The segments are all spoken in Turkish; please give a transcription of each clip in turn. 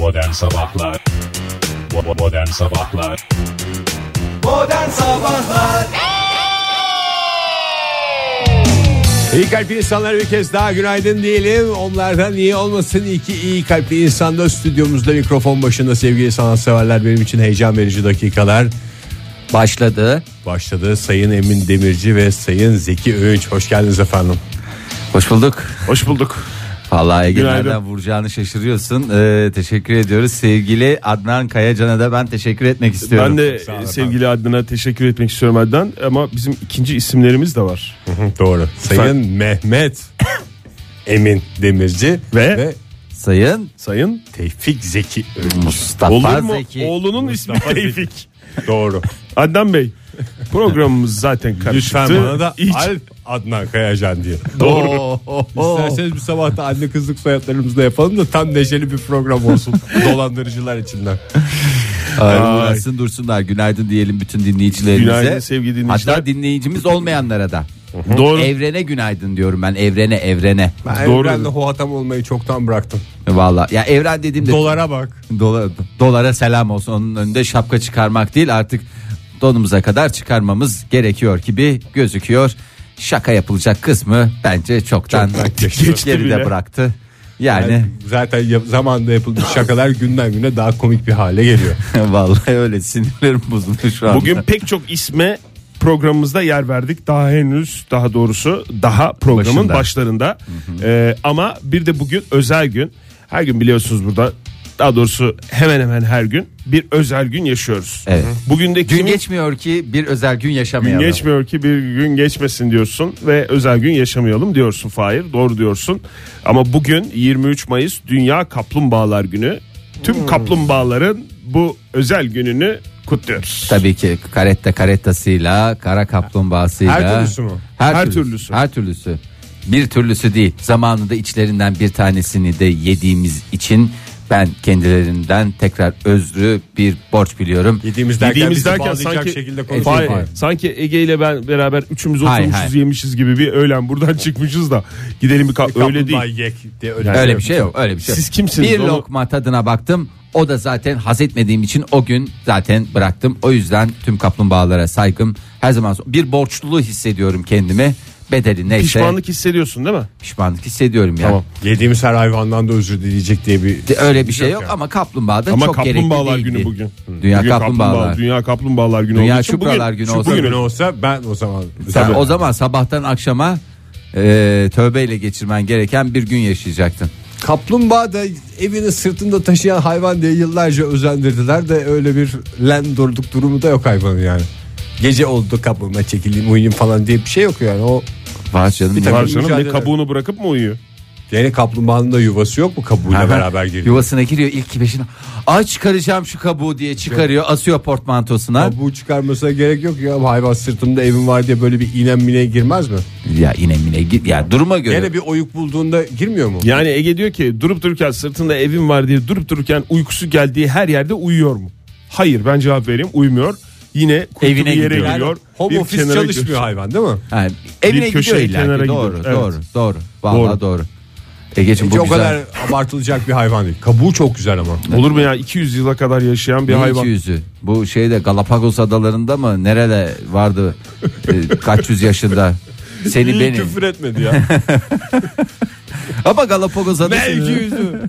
Modern Sabahlar Modern Sabahlar Modern Sabahlar İyi kalpli insanlara bir kez daha günaydın diyelim. Onlardan iyi olmasın iki iyi kalpli insan da stüdyomuzda mikrofon başında sevgili sanatseverler benim için heyecan verici dakikalar başladı. başladı. Sayın Emin Demirci ve Sayın Zeki Öğünç hoş geldiniz efendim. Hoş bulduk. Hoş bulduk. Vallahi Ege Günaydın. nereden vuracağını şaşırıyorsun. Ee, teşekkür ediyoruz. Sevgili Adnan Kayacan'a da ben teşekkür etmek istiyorum. Ben de Sağ olun sevgili Adnan'a teşekkür etmek istiyorum Adnan ama bizim ikinci isimlerimiz de var. Doğru. Sayın Mehmet Emin Demirci Ve- ve Sayın Sayın Tevfik Zeki Öğünç. Mustafa olur mu? Zeki. Oğlunun ismi. Tevfik. Doğru. Adnan Bey programımız zaten karıştı. Lütfen bana da Hiç- Alp Adnan Kayacan diye. Doğru. İsterseniz bir sabahta anne kızlık soyadlarımızda yapalım da tam neşeli bir program olsun. Dolandırıcılar içinden. Uğraşsın dursunlar. Günaydın diyelim bütün dinleyicilerimize. Günaydın sevgili dinleyiciler. Hatta dinleyicimiz olmayanlara da. Doğru. Evrene günaydın diyorum ben. Evrene evrene. Ben Doğru. evrende hohatam olmayı çoktan bıraktım. Valla ya evren dediğimde Dolara bak. Dola- dolara selam olsun. Onun önünde şapka çıkarmak değil artık donumuza kadar çıkarmamız gerekiyor gibi gözüküyor. Şaka yapılacak kısmı bence çoktan Çoktan geçti. geride bile. bıraktı. Yani Yani zaten yap- zamanında yapılmış şakalar günden güne daha komik bir hale geliyor. vallahi öyle sinirlerim bozuldu şu anda. Bugün pek çok isme programımızda yer verdik. Daha henüz daha doğrusu daha programın Başında. başlarında. Ee, ama bir de bugün özel gün. Her gün biliyorsunuz burada daha doğrusu hemen hemen her gün bir özel gün yaşıyoruz. Evet. Bugün de gün kimin- geçmiyor ki bir özel gün Gün yaşamayalım. geçmiyor ki bir gün geçmesin diyorsun ve özel gün yaşamayalım diyorsun Fahir. Doğru diyorsun. Ama bugün 23 Mayıs Dünya Kaplumbağalar Günü. Tüm kaplumbağaların bu özel gününü kutluyoruz. Tabii ki karetta karettasıyla, kara kaplumbağasıyla. Her türlüsü mü? Her, Her türlüsü. türlüsü. Her türlüsü. Bir türlüsü değil. Zamanında içlerinden bir tanesini de yediğimiz için ben kendilerinden tekrar özrü bir borç biliyorum. Yediğimiz derken, Yediğimiz derken sanki şekilde Fahir, konuşuyoruz. sanki Ege ile ben beraber üçümüz Hayır, oturmuşuz hayır. yemişiz gibi bir öğlen buradan çıkmışız da gidelim bir ka- öyle değil. Yek diye öyle. Yani- Öyle bir şey yok. Öyle bir şey. Siz kimsiniz Bir onu- lokma tadına baktım. O da zaten haz etmediğim için o gün zaten bıraktım. O yüzden tüm kaplumbağalara saygım her zaman bir borçluluğu hissediyorum kendime. Bedeli neyse Pişmanlık hissediyorsun değil mi? pişmanlık hissediyorum ya. Tamam. Yediğimiz her hayvandan da özür dileyecek diye bir De- Öyle bir şey yok yani. ama kaplumbağada Ama çok kaplumbağalar gerekli günü değildi. bugün. Dünya Bugün kaplumbağalar. Dünya kaplumbağalar günü Dünya olduğu için bugün, günü şu olsa bugün Bugün olsa ben o zaman Sen Tabii. o zaman sabahtan akşama e, tövbeyle geçirmen gereken bir gün yaşayacaktın. Kaplumbağa da evini sırtında taşıyan hayvan diye yıllarca özendirdiler de öyle bir lendorluk durumu da yok hayvanın yani. Gece oldu kaplumbağa çekileyim uyuyayım falan diye bir şey yok yani o Var canım. Bir takım canım ne mücadele. kabuğunu bırakıp mı uyuyor? yani kaplumbağanın da yuvası yok mu kabuğuyla beraber geliyor. Yuvasına giriyor ilk beşine. Ay çıkaracağım şu kabuğu diye çıkarıyor asıyor portmantosuna. Kabuğu çıkarmasına gerek yok ya hayvan sırtımda evim var diye böyle bir iğnem mineye girmez mi? Ya yine mine git ya duruma göre. Yine bir oyuk bulduğunda girmiyor mu? Yani Ege diyor ki durup dururken sırtında evim var diye durup dururken uykusu geldiği her yerde uyuyor mu? Hayır ben cevap vereyim uymuyor. Yine kuytu Evine bir yere gidiyor. gidiyor. Home bir office kenara çalışmıyor gidiyor. hayvan değil mi? Ha, evine Bir köşeye, gidiyor illa kenara ki. Doğru, gidiyor. doğru, Evet. doğru. Vallahi doğru. Doğru. Egeciğim bu Hiç o güzel. kadar abartılacak bir hayvan değil. Kabuğu çok güzel ama. Olur mu ya 200 yıla kadar yaşayan bir Ne hayvan. 200'ü? Bu şeyde Galapagos adalarında mı? Nerede vardı? e, kaç yüz yaşında? Seni İyi beni. küfür etmedi ya. Ama Galapagos adası. ne 200'ü?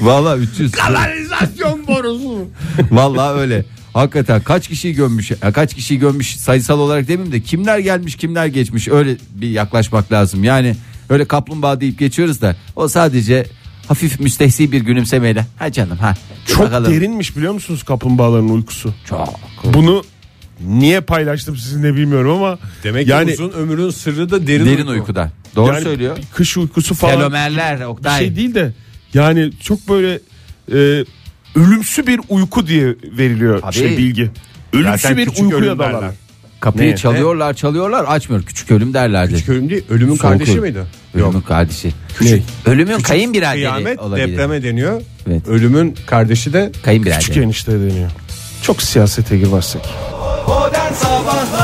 Vallahi 300. Kanalizasyon borusu. Vallahi öyle. Hakikaten kaç kişiyi gömmüş? ya kaç kişiyi gömmüş sayısal olarak demeyeyim de kimler gelmiş kimler geçmiş öyle bir yaklaşmak lazım. Yani öyle kaplumbağa deyip geçiyoruz da o sadece hafif müstehsi bir gülümsemeyle. Ha canım ha. Çok Bakalım. derinmiş biliyor musunuz kaplumbağaların uykusu? Çok. Bunu niye paylaştım sizinle bilmiyorum ama Demek yani ki uzun ömrün sırrı da derin, Derin uyku. uykuda. Doğru yani söylüyor. Kış uykusu falan Telomerler bir Oktay. şey değil de yani çok böyle e, ölümsü bir uyku diye veriliyor Tabii. şey bilgi. Ölümsü Zaten bir küçük uykuya dalar. Kapıyı Ne? çalıyorlar çalıyorlar açmıyor. Küçük ölüm derlerdi. Küçük ölüm değil ölümün Soğuk kardeşi ölüm. miydi? Ölümün kardeşi. Ne? Ölümün kayınbiraderi Kıyamet olabilir. depreme deniyor. Evet. Ölümün kardeşi de Kayınbiraderi. Küçük enişte deniyor. Çok siyasete girmezsek. Modern Sabahlar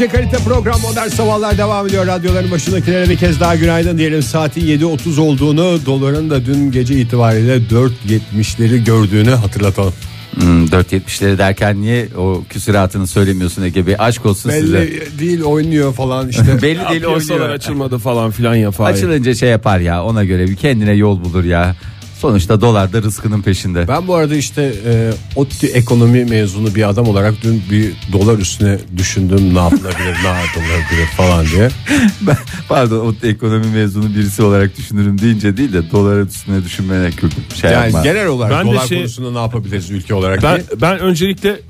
Derece kalite program Modern Sabahlar devam ediyor. Radyoların başındakilere bir kez daha günaydın diyelim. Saatin 7.30 olduğunu, doların da dün gece itibariyle 4.70'leri gördüğünü hatırlatalım. Hmm, 4.70'leri derken niye o küsuratını söylemiyorsun Ege Bey? Aşk olsun size. Belli değil oynuyor falan işte. Belli değil oynuyor. açılmadı falan filan ya Fahir. Açılınca şey yapar ya ona göre bir kendine yol bulur ya. Sonuçta dolar da rızkının peşinde. Ben bu arada işte e, ODTÜ ekonomi mezunu bir adam olarak dün bir dolar üstüne düşündüm ne yapılabilir ne yapılabilir falan diye. Ben, pardon o ekonomi mezunu birisi olarak düşünürüm deyince değil de doların üstüne düşünmene güldüm. Şey Yani yapma. genel olarak Ben dolar şey- konusunda ne yapabiliriz ülke olarak Ben, diye. ben öncelikle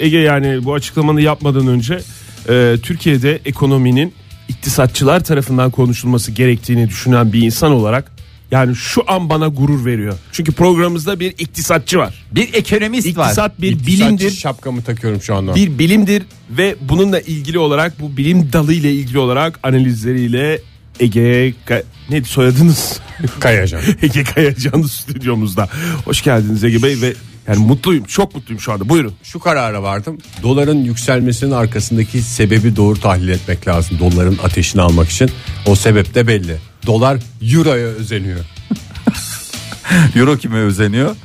Ege yani bu açıklamanı yapmadan önce e, Türkiye'de ekonominin iktisatçılar tarafından konuşulması gerektiğini düşünen bir insan olarak yani şu an bana gurur veriyor. Çünkü programımızda bir iktisatçı var. Bir ekonomist var. İktisat bir İktisatçı bilimdir. şapkamı takıyorum şu anda. Bir bilimdir ve bununla ilgili olarak bu bilim dalı ile ilgili olarak analizleriyle Ege Ka- ne soyadınız? Kayacan. Ege Kayacan stüdyomuzda. Hoş geldiniz Ege Bey ve yani mutluyum. Çok mutluyum şu anda. Buyurun. Şu karara vardım. Doların yükselmesinin arkasındaki sebebi doğru tahlil etmek lazım. Doların ateşini almak için. O sebep de belli. Dolar euroya özeniyor. Euro kime özeniyor?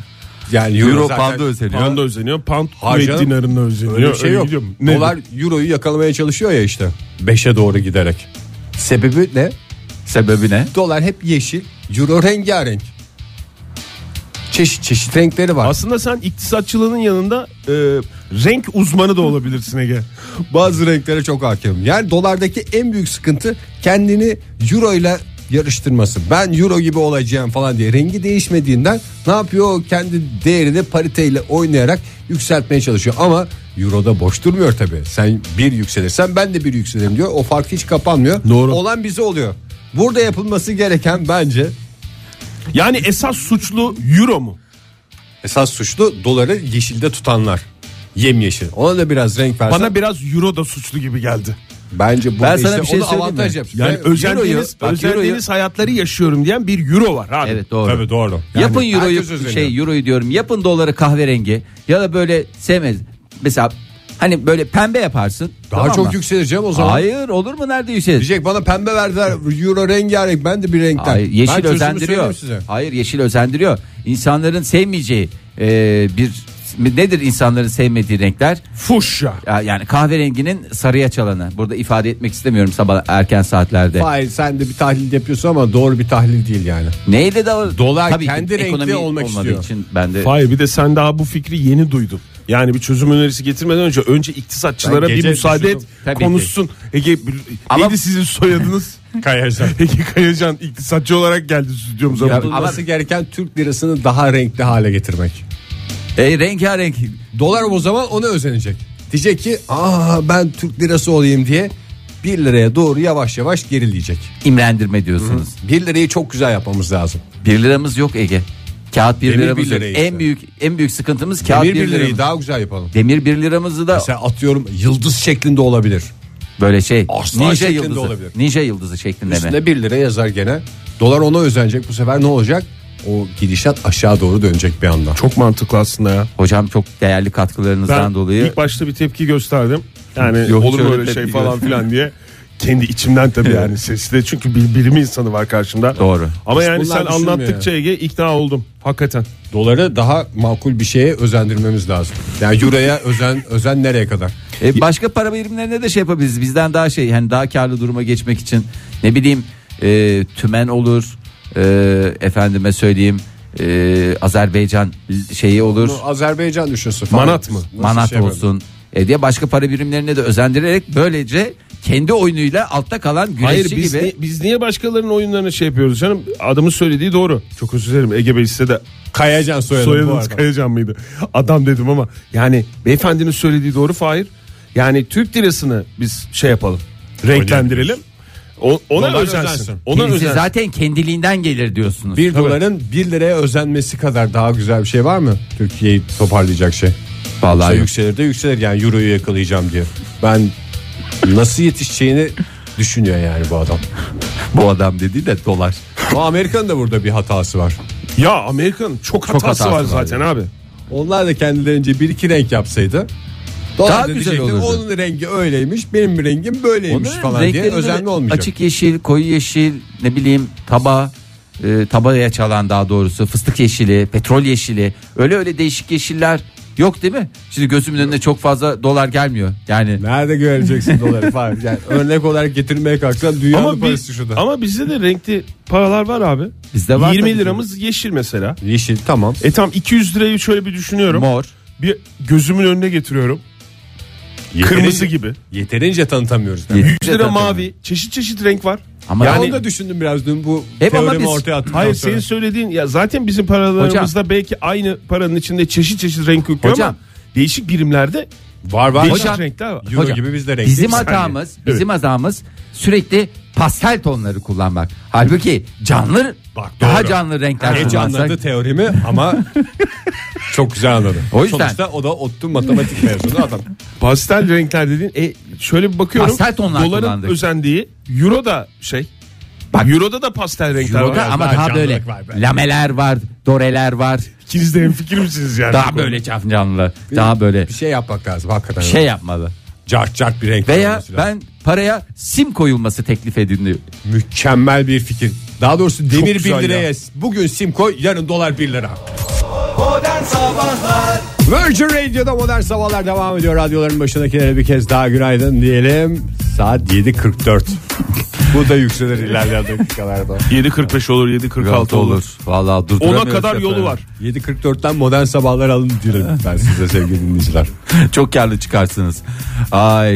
Yani euro, Euro zaten- pound'a özeniyor. Pound'a özeniyor. Pound Kuveyt dinarına özeniyor. Öyle bir şey yok. Ne? Dolar euroyu yakalamaya çalışıyor ya işte. 5'e doğru giderek. Sebebi ne? Sebebi ne? Dolar hep yeşil, euro rengarenk. Çeşit çeşit renkleri var. Aslında sen iktisatçılığının yanında e, renk uzmanı da olabilirsin Ege. Bazı renklere çok hakimim. Yani dolardaki en büyük sıkıntı kendini euro ile yarıştırması. Ben euro gibi olacağım falan diye rengi değişmediğinden ne yapıyor? Kendi değerini pariteyle oynayarak yükseltmeye çalışıyor. Ama euro da boş durmuyor tabii. Sen bir yükselirsen ben de bir yükselirim diyor. O fark hiç kapanmıyor. Doğru. Olan bize oluyor. Burada yapılması gereken bence Yani esas suçlu euro mu? esas suçlu doları yeşilde tutanlar. Yemyeşil. Ona da biraz renk versen. Bana biraz euro da suçlu gibi geldi. Bence bu Ben sana işte bir şey onu söyleyeyim avantaj mi? yap. Yani özendiğiniz, özendiğiniz hayatları yaşıyorum diyen bir euro var abi. Evet doğru. Tabii doğru. yapın Yani euroyu herkes özeniyor. şey euroyu diyorum. Yapın doları kahverengi ya da böyle sevmez. Mesela hani böyle pembe yaparsın. Daha tamam çok mı? yükseleceğim o zaman. Hayır olur mu nerede yükselir? Diyecek bana pembe verdiler euro rengarenk ben de bir renkten. Hayır, Ben yeşil çözümü özendiriyor. Hayır yeşil özendiriyor. İnsanların sevmeyeceği e, bir nedir insanların sevmediği renkler? Fuşya. Ya- Yani kahverenginin sarıya çalanı. Burada ifade etmek istemiyorum sabah erken saatlerde. Hayır sen de bir tahlil yapıyorsun ama doğru bir tahlil değil yani. Neyle de Dolar Tabii ki kendi renkli ekonomi olmak olmadığı istiyor. için ben de Hayır bir de sen daha bu fikri yeni duydun. Yani bir çözüm önerisi getirmeden önce önce iktisatçılara Ben bir gece müsaade et düşündüm. Tabii ki. konuşsun. Ege Ama- neydi sizin soyadınız? Kayacan. Ege Kayacan iktisatçı olarak geldi stüdyomuza. bugün. Yapılması gereken Türk lirasını daha renkli hale getirmek. E, rengarenk Dolar o zaman ona özenecek. Diyecek ki aa ben Türk lirası olayım diye 1 liraya doğru yavaş yavaş gerileyecek. imrendirme diyorsunuz. 1 lirayı çok güzel yapmamız lazım. Bir liramız yok Ege. Kağıt bir Demir liramız bir yok. lirayı işte. En büyük en büyük sıkıntımız kağıt Demir bir 1 lirayı liramız. daha güzel yapalım. Demir bir liramızı da Mesela atıyorum yıldız şeklinde olabilir. böyle şey Aslan ninja yıldızı. olabilir. Ninja yıldızı şeklinde mi? Üstünde 1 lira yazar gene. Dolar ona özenecek bu sefer ne olacak? O gidişat aşağı doğru dönecek bir anda. Çok mantıklı aslında ya. Hocam çok değerli katkılarınızdan Ben dolayı ilk başta bir tepki gösterdim. Yani Yok, olur mu şöyle öyle şey tepki falan filan diye. Kendi içimden tabii yani sesli çünkü bir bilim insanı var karşımda. Doğru. Ama Hiç yani bunlar sen düşünmüyor anlattıkça Ege ikna oldum. Hakikaten. Doları daha makul bir şeye özendirmemiz lazım. Yani euroya özen özen nereye kadar? E, başka para birimlerine de şey yapabiliriz. Bizden daha şey hani daha karlı duruma geçmek için ne bileyim e, tümen olur. E, efendime söyleyeyim e, Azerbaycan şeyi olur. Bunu Azerbaycan düşünsün. Manat mı? Nasıl Manat şey olsun. E, diye başka para birimlerine de özendirerek böylece kendi oyunuyla altta kalan güreşçi Hayır biz, gibi. ni- biz niye başkalarının oyunlarını şey yapıyoruz canım? Adamın söylediği doğru. Çok özür dilerim Ege Bey size de Kayacan soyadı bu soyadınız. Kayacan mıydı? Adam dedim ama yani beyefendinin söylediği doğru Fahir. Yani Türk lirasını biz şey yapalım. Renklendirelim. O, ona Dolar özensin. özensin. Ona Birisi özensin. zaten kendiliğinden gelir diyorsunuz. Bir doların 1 liraya özenmesi kadar daha güzel bir şey var mı? Türkiye'yi toparlayacak şey. Vallahi yok. yükselir de yükselir yani euroyu yakalayacağım diye. Ben nasıl yetişeceğini düşünüyor yani bu adam. Bu adam dedi de dolar. Ama Amerika'nın da burada bir hatası var. Ya Amerika'nın çok hatası, hatası var var zaten abi. Onlar da kendilerince bir iki renk yapsaydı Dolar Daha da güzel olurdu. Onun rengi öyleymiş benim rengim böyleymiş Onların falan diye renklerinde özenli olmayacak. Açık yeşil, koyu yeşil, ne bileyim taba, e, tabaya çalan daha doğrusu fıstık yeşili, petrol yeşili. Öyle öyle değişik yeşiller yok değil mi? Şimdi gözümün önüne çok fazla dolar gelmiyor. Yani Nerede göreceksin doları falan. Yani örnek olarak getirmeye kalksan dünyanın Ama, parası biz, şurada. ama bizde de renkli paralar var abi. Bizde var 20 tabii liramız yeşil mesela. Yeşil tamam. E tam 200 lirayı şöyle bir düşünüyorum. mor. Bir gözümün önüne getiriyorum. Kırmızı gibi. Yeterince tanıtamıyoruz. Yet- 100 lira mavi. Çeşit çeşit renk var. Ama Yani yani onu da düşündüm biraz dün bu Hep ama teoremi biz- ortaya attıktan Hayır sonra. senin söylediğin ya zaten bizim paralarımızda belki aynı paranın içinde çeşit çeşit renk yok Hocam. ama değişik birimlerde var var. değişik Hocam. renkler var. Euro Hocam, gibi biz de renk. bizim hatamız, bizim hatamız sürekli pastel tonları kullanmak. Halbuki canlı Bak, daha doğru. canlı renkler Geç kullansak. anladı teorimi ama çok güzel anladı. O yüzden- Sonuçta o da ODTÜ matematik mezunu adam. Pastel renkler dediğin e, şöyle bir bakıyorum. Pastel tonlar Doların kullandık. özendiği Euro da şey. Bak- Euro'da da pastel renkler Euro'da var. ama daha daha böyle var lameler var, doreler var. İkiniz de hemfikir misiniz yani? Daha böyle canlı, daha böyle Bir şey yapmak lazım hakikaten. şey yapmalı. Cart cart bir renk. Veya olması lazım. ben paraya sim koyulması teklif ediliyor. Mükemmel bir fikir. Daha doğrusu demir 1 güzel liraya ya. bugün sim koy yarın dolar 1 lira. Modern Sabahlar Virgin Radio'da modern sabahlar devam ediyor. Radyoların başındakilere bir kez daha günaydın diyelim. Saat 7.44. Bu da yükselir ilerleyen dakikalarda. 7.45 olur 7.46 olur. Vallahi Ona durduramıyoruz kadar efendim. yolu var. 7.44'ten modern sabahlar alın diyelim ben size sevgili dinleyiciler. Çok karlı çıkarsınız. Ay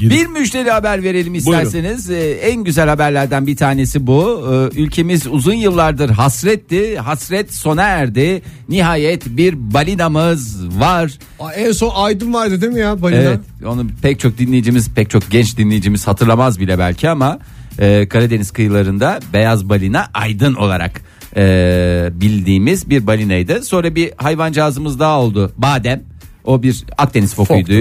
bir müjdeli haber verelim isterseniz. Ee, en güzel haberlerden bir tanesi bu. Ee, ülkemiz uzun yıllardır hasretti. Hasret sona erdi. Nihayet bir balinamız var. Aa, en son Aydın vardı değil mi ya balina? Evet, onu pek çok dinleyicimiz, pek çok genç dinleyicimiz hatırlamaz bile belki ama e, Karadeniz kıyılarında beyaz balina aydın olarak e, bildiğimiz bir balinaydı. Sonra bir hayvancağızımız daha oldu. Badem. O bir Akdeniz fokuydu.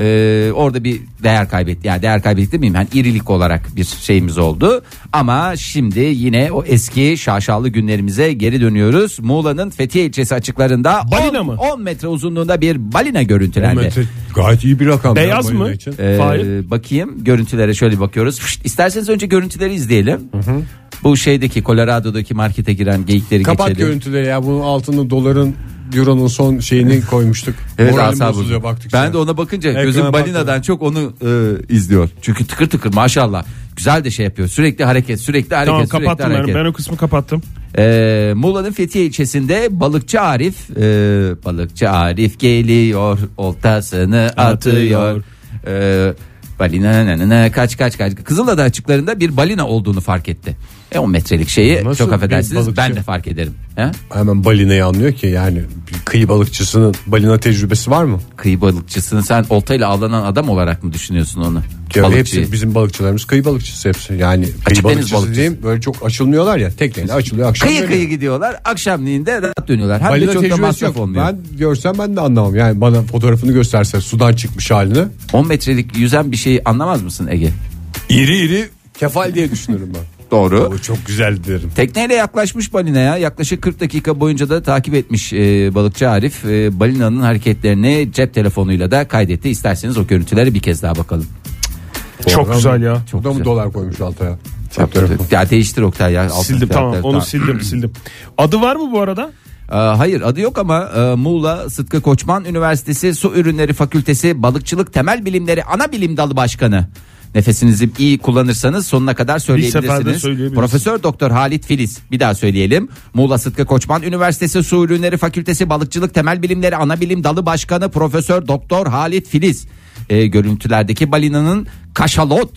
Ee, orada bir değer kaybetti. Yani değer kaybetti demeyeyim. Yani irilik olarak bir şeyimiz oldu. Ama şimdi yine o eski şaşalı günlerimize geri dönüyoruz. Muğla'nın Fethiye ilçesi açıklarında Balina 10, mı? 10 metre uzunluğunda bir balina görüntülendi. metre gayet iyi bir rakam. ya Beyaz mı? için. Ee, bakayım görüntülere şöyle bakıyoruz. Fışt, isterseniz önce görüntüleri izleyelim. Bu şeydeki Colorado'daki markete giren geyikleri Kapat geçelim. görüntüleri ya bunun altında doların euronun son şeyini koymuştuk. Evet Moralim asabı. bozuluyor baktıkça. Ben de ona bakınca Ekrana gözüm baktım. balinadan çok onu e, izliyor. Çünkü tıkır tıkır maşallah. Güzel de şey yapıyor. Sürekli hareket, sürekli hareket, Tamam sürekli kapattım ben. hareket. Ben o kısmı kapattım. Ee, Muğla'nın Fethiye ilçesinde balıkçı Arif e, balıkçı Arif geliyor oltasını atıyor. Ee, balina nanana, kaç kaç kaç Kızıldağ açıklarında bir balina olduğunu fark etti. E 10 metrelik şeyi Nasıl çok affedersiniz balıkçı? ben de fark ederim. He? Hemen balinayı anlıyor ki yani kıyı balıkçısının balina tecrübesi var mı? Kıyı balıkçısını sen oltayla avlanan adam olarak mı düşünüyorsun onu? Ya Balıkçıyı. hepsi bizim balıkçılarımız kıyı balıkçısı hepsi. Yani kıyı Açık deniz balıkçısı balıkçısı. diyeyim böyle çok açılmıyorlar ya. Tekneyle açılıyor akşam Kıyı dönüyor. kıyı gidiyorlar akşamleyin de rahat dönüyorlar. Hem Balina de çok da tecrübesi masraf yok. olmuyor. Ben görsem ben de anlamam. Yani bana fotoğrafını gösterse sudan çıkmış halini. 10 metrelik yüzen bir şeyi anlamaz mısın Ege? İri iri kefal diye düşünürüm ben. Doğru. O çok güzel derim. Tekneyle yaklaşmış balinaya yaklaşık 40 dakika boyunca da takip etmiş e, balıkçı Arif. E, balinanın hareketlerini cep telefonuyla da kaydetti. İsterseniz o görüntüleri bir kez daha bakalım. Çok güzel ya. Çok da mı güzel. dolar koymuş altaya? Cep telefonu. Ya değiştir Oktay ya. altın Sildim tamam onu sildim sildim. Adı var mı bu arada? Ee, hayır adı yok ama e, Muğla Sıtkı Koçman Üniversitesi Su Ürünleri Fakültesi Balıkçılık Temel Bilimleri Ana Bilim Dalı Başkanı. Nefesinizi iyi kullanırsanız sonuna kadar söyleyebilirsiniz. Profesör Doktor Halit Filiz. Bir daha söyleyelim. Muğla Sıtkı Koçman Üniversitesi Su Ürünleri Fakültesi Balıkçılık Temel Bilimleri Ana Bilim Dalı Başkanı Profesör Doktor Halit Filiz. Ee, görüntülerdeki balinanın kaşalot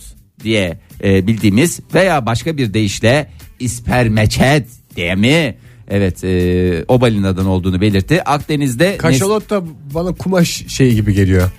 diye e, bildiğimiz veya başka bir deyişle ispermeçet diye mi? Evet e, o balinadan olduğunu belirtti. Akdeniz'de Kaşalot da bana kumaş şeyi gibi geliyor.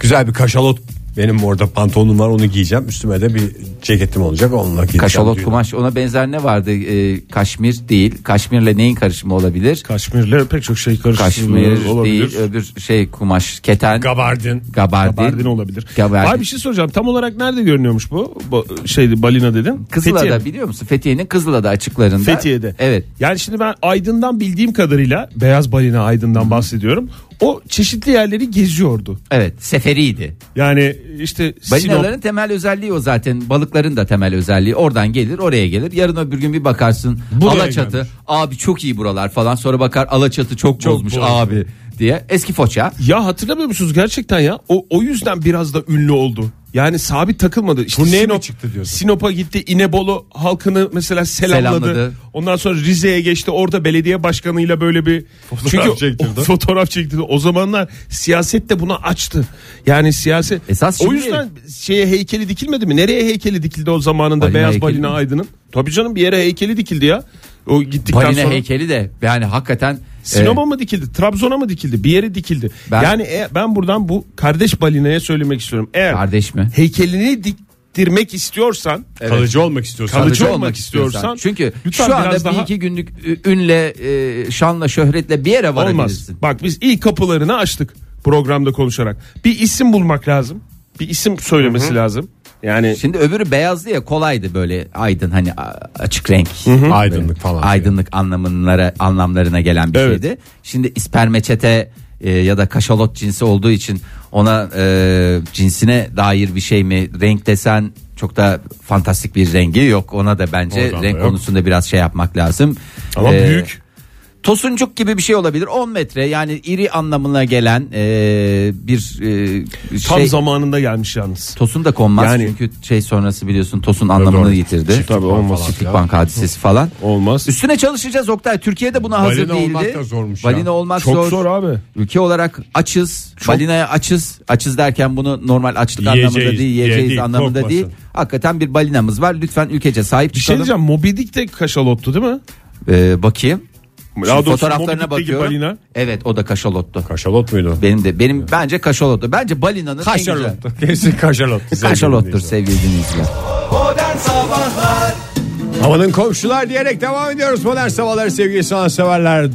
Güzel bir kaşalot benim orada pantolonum var onu giyeceğim. Üstüme de bir ceketim olacak onunla gideceğim. Kaşalot düğüne. kumaş ona benzer ne vardı? E, kaşmir değil. Kaşmirle neyin karışımı olabilir? Kaşmirle pek çok şey Kaşmir karıştırılıyor olabilir. değil öbür şey kumaş keten Gabardin. gabardin. Gabardin olabilir. Gabardin. Abi bir şey soracağım. Tam olarak nerede görünüyormuş bu? bu şeydi balina dedin. Kızılada'da Fethiye. biliyor musun? Fethiye'nin Kızılada açıklarında. Fethiye'de. Evet. Yani şimdi ben Aydın'dan bildiğim kadarıyla beyaz balina Aydın'dan bahsediyorum. O çeşitli yerleri geziyordu. Evet seferiydi. Yani işte Sinop, Balinaların temel özelliği o zaten. Balıkların da temel özelliği. Oradan gelir oraya gelir. Yarın öbür gün bir bakarsın. Buraya Alaçatı. gelmiş. Abi çok iyi buralar falan. Sonra bakar Alaçatı çok, bozmuş bozmuş. abi diye. Eski foça. Ya hatırlamıyor musunuz gerçekten ya? O, o yüzden biraz da ünlü oldu. Yani sabit takılmadı. İşte Turneye mi çıktı diyorsun? Sinop'a gitti. İnebolu halkını mesela selamladı. Selamladı. Ondan sonra Rize'ye geçti. Orada belediye başkanıyla böyle bir Fotoğraf çektirdi. o, fotoğraf çektirdi. O zamanlar siyaset de buna açtı. Yani siyaset Esas o şimdi- yüzden şeye heykeli dikilmedi mi? Nereye heykeli dikildi o zamanında Balina Beyaz heykeli Balina mi? Aydın'ın? Tabii canım bir yere heykeli dikildi ya. O gittikten Balina sonra. heykeli de yani hakikaten Sinop'a e, mı dikildi? Trabzon'a mı dikildi? Bir yere dikildi. Ben- yani e- ben buradan bu kardeş balinaya söylemek istiyorum. Eğer kardeş mi? heykelini diktirmek istiyorsan Kalıcı olmak istiyorsan. Kalıcı olmak istiyorsan, Çünkü lütfen şu anda biraz bir daha- iki günlük ü- ünle e, şanla şöhretle bir yere olmaz. varabilirsin. Bak biz ilk kapılarını açtık programda konuşarak. Bir isim bulmak lazım. Bir isim söylemesi lazım. Yani Şimdi öbürü beyazdı ya kolaydı böyle aydın hani a- açık renk. Aydınlık falan. Aydınlık anlamlara anlamlarına gelen bir Evet. şeydi. Şimdi ispermeçete e, ya da kaşalot cinsi olduğu için ona e, cinsine dair bir şey mi renk desen çok da fantastik bir rengi yok. Ona da bence Oradan da renk yok. konusunda biraz şey yapmak lazım. ama E, büyük. Tosuncuk gibi bir şey olabilir 10 metre yani iri anlamına gelen e, bir e, Tam şey. zamanında gelmiş yalnız. Tosun da konmaz Yani- çünkü şey sonrası biliyorsun Tosun anlamını doğru. yitirdi. Tabii olmaz. Çiftlik bank hadisesi falan. Olmaz. Üstüne çalışacağız Oktay. Türkiye'de buna hazır Balina değildi. olmak da zormuş ya. Balina olmak Çok zor. zor abi. Ülke olarak açız. Balinaya açız. Açız derken bunu normal açlık Yiyeceğiz anlamında değil, yiyeceğiz değil, anlamında korkmasın. değil. Hakikaten bir balinamız var. Lütfen ülkece sahip Bir şey çıkalım. diyeceğim. Moby Dick de kaşalottu değil mi? Ee, bakayım. Daha doğrusu fotoğraflarına Moby bakıyorum. balina. Evet o da kaşalottu. Kaşalot muydu? Benim de benim bence kaşalottu. Bence balinanın en güzel. Kaşalottu. Kesin kaşalottu. Kaşalottur sevgili dinleyiciler. Modern Sabahlar Havanın komşular diyerek devam ediyoruz. Modern sabahları sevgili sanatseverler.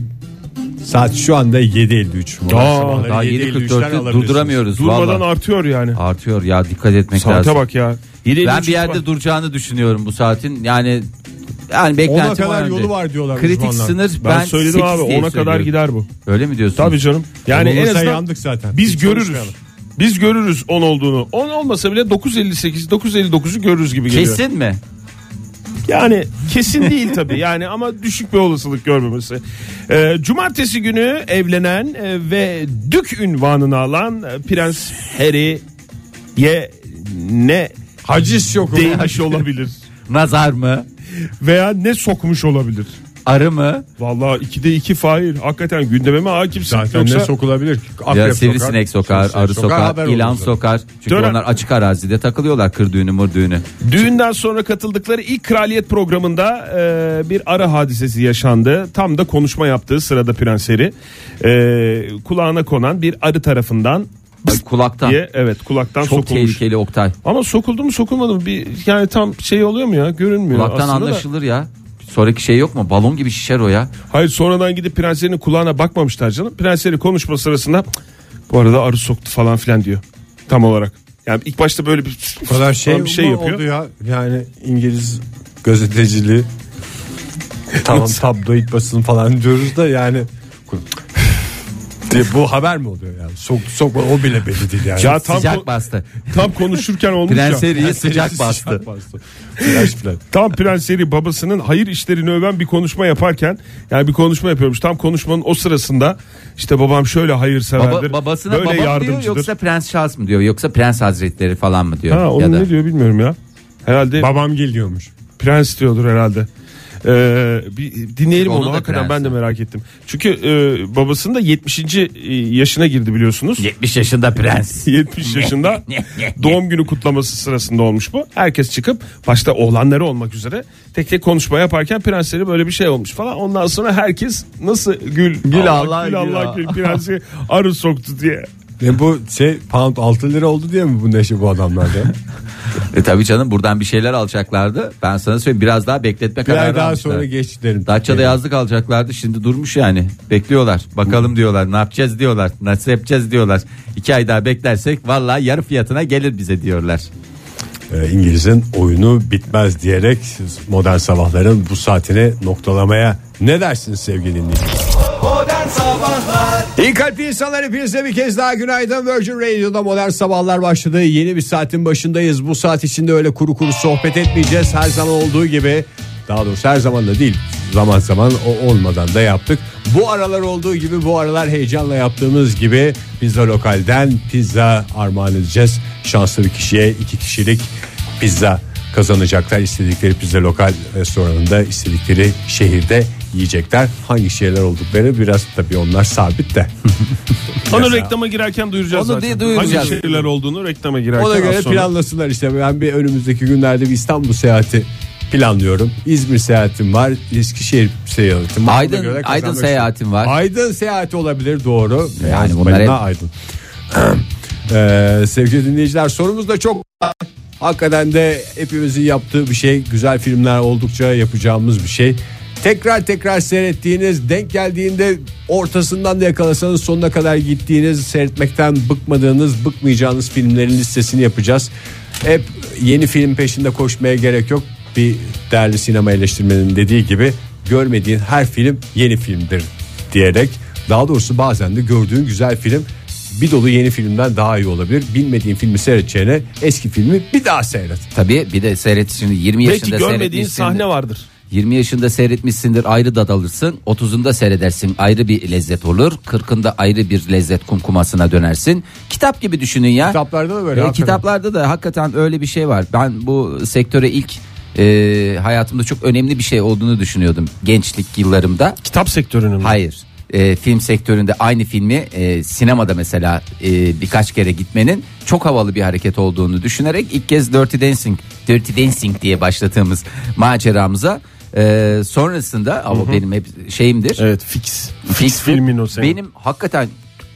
Saat şu anda 7.53. Modern Aa, sabahları Daha 7.53'ten 7.44'ü alabilirsiniz. durduramıyoruz. Durmadan vallahi. artıyor yani. Artıyor ya dikkat etmek Saate lazım. bak ya. 7.53 Ben bir yerde duracağını düşünüyorum bu saatin. Yani yani Ona beklentim kadar o yönde. yolu var diyorlar Kritik uzmanlar. sınır Ben, ben, söyledim 8 abi 10'a kadar söylüyorum. gider bu. Öyle mi diyorsun? Tabii canım. Yani en azından yandık zaten. biz Hiç görürüz. Biz görürüz 10 olduğunu. 10 olmasa bile 9.58 9.59'u görürüz gibi geliyor. Kesin mi? Yani kesin değil tabii yani ama düşük bir olasılık görmemesi. Ee, cumartesi günü evlenen e, ve dük ünvanını alan e, Prens Harry'ye ne Haciz değmiş olabilir Nazar mı? Veya ne sokmuş olabilir. Arı mı? Vallahi 2'de 2 Fahir. Hakikaten gündeme hakimsin. Zaten Yoksa ne sokulabilir? Akrep ya sivrisinek sokar, sivrisinek arı sokar, haber ilan sokar. Çünkü Tören- onlar açık arazide takılıyorlar kır düğünü mır düğünü. Düğünden sonra katıldıkları ilk kraliyet programında e, bir arı hadisesi yaşandı. Tam da konuşma yaptığı sırada Prens Harry e, kulağına konan bir arı tarafından Ay, kulaktan. diye evet kulaktan Çok sokulmuş. tehlikeli Oktay. Ama sokuldu mu sokulmadı mı bir yani tam şey oluyor mu ya görünmüyor Kulaktan aslında da. anlaşılır ya. Sonraki şey yok mu? Balon gibi şişer o ya. Hayır sonradan gidip prenslerin kulağına bakmamışlar canım. Prensleri konuşma sırasında "Cık, bu arada arı soktu falan filan diyor. Tam olarak. Yani ilk başta böyle bir, Bu kadar şey, bir şey yapıyor. oldu ya. Yani İngiliz gazeteciliği tamam tabloid basın falan diyoruz da yani diye bu haber mi oluyor yani? Sok, sokma o bile belli değil yani. Ya tam, Sıcak bastı. tam konuşurken olmuş Prens ya. Harry'ye sıcak bastı. Sıcak bastı. Falan. Tam Prens Harry babasının hayır işlerini öven bir konuşma yaparken yani bir konuşma yapıyormuş. Tam konuşmanın o sırasında işte babam şöyle hayırseverdir. Baba, babasına böyle baba mı diyor yardımcıdır. yoksa Prens Charles mı diyor yoksa Prens Hazretleri falan mı diyor? Ha, onu ya da ne diyor bilmiyorum ya. Herhalde Babam gel diyormuş. prens diyordur herhalde. Ee, bir dinleyelim Onu onu, hakikaten ben de merak ettim. Çünkü e, babasının da 70. yaşına girdi biliyorsunuz. 70 yaşında prens. 70 yaşında doğum günü kutlaması sırasında olmuş bu. Herkes çıkıp başta oğlanları olmak üzere tek tek konuşma yaparken prensleri böyle bir şey olmuş falan. Ondan sonra herkes nasıl gül Gül Allah, gül gül Allah Allah. gül prensi arı soktu diye. E bu şey pound 6 lira oldu diye mi bu neşe bu adamlarda? e tabii canım buradan bir şeyler alacaklardı. Ben sana söyleyeyim biraz daha bekletme Bir ay kararı daha almışlar. sonra geç derim. Datça'da yazlık alacaklardı şimdi durmuş yani bekliyorlar bakalım diyorlar ne yapacağız diyorlar nasıl yapacağız diyorlar iki ay daha beklersek vallahi yarı fiyatına gelir bize diyorlar. Ee, İngiliz'in oyunu bitmez diyerek modern sabahların bu saatini noktalamaya ne dersiniz sevgili dinleyiciler? Modern Sabahlar İyi kalpli insanlar hepinize bir kez daha günaydın. Virgin Radio'da modern sabahlar başladı. Yeni bir saatin başındayız. Bu saat içinde öyle kuru kuru sohbet etmeyeceğiz. Her zaman olduğu gibi Daha doğrusu her zaman da değil Zaman zaman o olmadan da yaptık. Bu aralar olduğu gibi bu aralar heyecanla yaptığımız gibi Pizza lokalden pizza armağan edeceğiz. Şanslı bir kişiye iki kişilik pizza kazanacaklar. İstedikleri pizza lokal restoranında istedikleri şehirde yiyecekler. Hangi şeyler oldukları biraz tabii onlar sabit de. Onu reklama girerken duyuracağız Onu zaten. diye duyuracağız. Hangi şehirler olduğunu reklama girerken Ona göre sonra. planlasınlar işte. Ben bir önümüzdeki günlerde bir İstanbul seyahati planlıyorum. İzmir seyahatim var. Eskişehir seyahatim var. Aydın- göre Aydın seyahatim var. Aydın seyahati olabilir doğru. Yani Beyaz bunlar hep- Aydın. Ee, sevgili dinleyiciler sorumuz da çok hakikaten de hepimizin yaptığı bir şey. Güzel filmler oldukça yapacağımız bir şey. Tekrar tekrar seyrettiğiniz, denk geldiğinde ortasından da yakalasanız sonuna kadar gittiğiniz, seyretmekten bıkmadığınız, bıkmayacağınız filmlerin listesini yapacağız. Hep yeni film peşinde koşmaya gerek yok. Bir değerli sinema eleştirmenin dediği gibi görmediğin her film yeni filmdir diyerek daha doğrusu bazen de gördüğün güzel film bir dolu yeni filmden daha iyi olabilir. Bilmediğin filmi seyredeceğine eski filmi bir daha seyret. Tabii bir de seyret şimdi 20 Belki yaşında görmediğin seyretmişsindir. sahne vardır. 20 yaşında seyretmişsindir ayrı dad alırsın 30'unda seyredersin ayrı bir lezzet olur 40'ında ayrı bir lezzet kumkumasına dönersin kitap gibi düşünün ya Kitaplarda da böyle, E, hakikaten. kitaplarda da hakikaten öyle bir şey var ben bu sektöre ilk e, hayatımda çok önemli bir şey olduğunu düşünüyordum gençlik yıllarımda Kitap sektörünün mü? Hayır. E, film sektöründe aynı filmi e, sinemada mesela e, birkaç kere gitmenin çok havalı bir hareket olduğunu düşünerek ilk kez Dirty Dancing, Dirty Dancing diye başladığımız maceramıza e, sonrasında ama benim hep şeyimdir. Evet fix. Fix Fix'tir. filmin o senin. Benim hakikaten